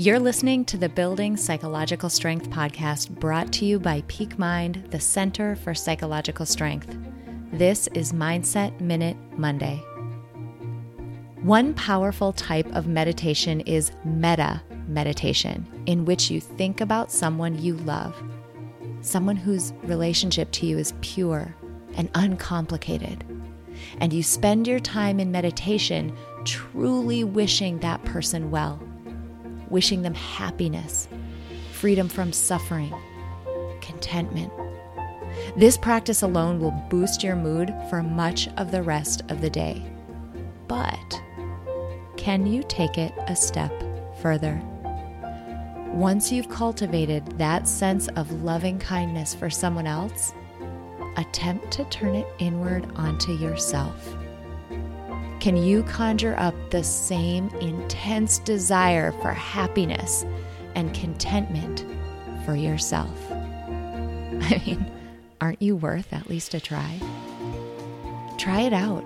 You're listening to the Building Psychological Strength podcast brought to you by Peak Mind, the Center for Psychological Strength. This is Mindset Minute Monday. One powerful type of meditation is metta meditation, in which you think about someone you love, someone whose relationship to you is pure and uncomplicated. And you spend your time in meditation truly wishing that person well wishing them happiness, freedom from suffering, contentment. This practice alone will boost your mood for much of the rest of the day. But can you take it a step further? Once you've cultivated that sense of loving kindness for someone else, attempt to turn it inward onto yourself. Can you conjure up the same intense desire for happiness and contentment for yourself? I mean, aren't you worth at least a try? Try it out.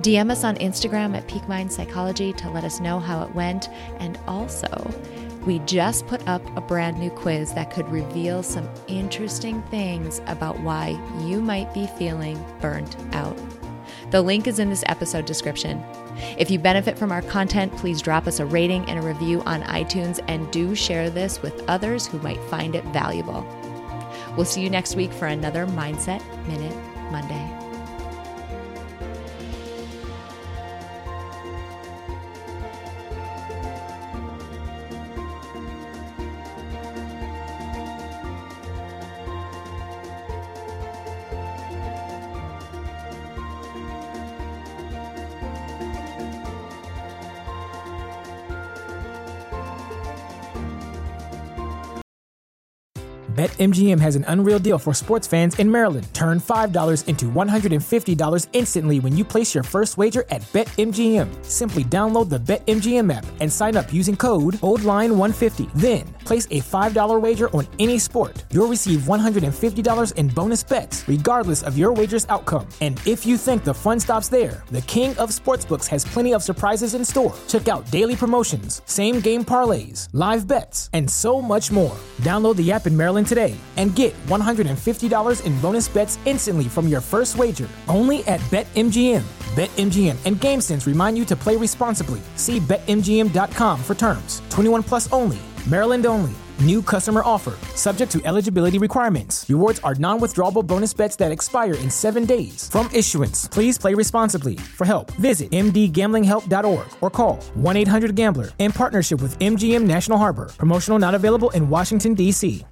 DM us on Instagram at Peak Psychology to let us know how it went. And also, we just put up a brand new quiz that could reveal some interesting things about why you might be feeling burnt out. The link is in this episode description. If you benefit from our content, please drop us a rating and a review on iTunes and do share this with others who might find it valuable. We'll see you next week for another Mindset Minute Monday. BetMGM has an unreal deal for sports fans in Maryland. Turn $5 into $150 instantly when you place your first wager at BetMGM. Simply download the BetMGM app and sign up using code OldLine150. Then, place a $5 wager on any sport. You'll receive $150 in bonus bets, regardless of your wager's outcome. And if you think the fun stops there, the King of Sportsbooks has plenty of surprises in store. Check out daily promotions, same game parlays, live bets, and so much more. Download the app in Maryland today and get $150 in bonus bets instantly from your first wager only at BetMGM. BetMGM and GameSense remind you to play responsibly. See BetMGM.com for terms. 21 plus only. Maryland only. New customer offer. Subject to eligibility requirements. Rewards are non withdrawable bonus bets that expire in seven days. From issuance, please play responsibly. For help, visit mdgamblinghelp.org or call 1 800 Gambler in partnership with MGM National Harbor. Promotional not available in Washington, D.C.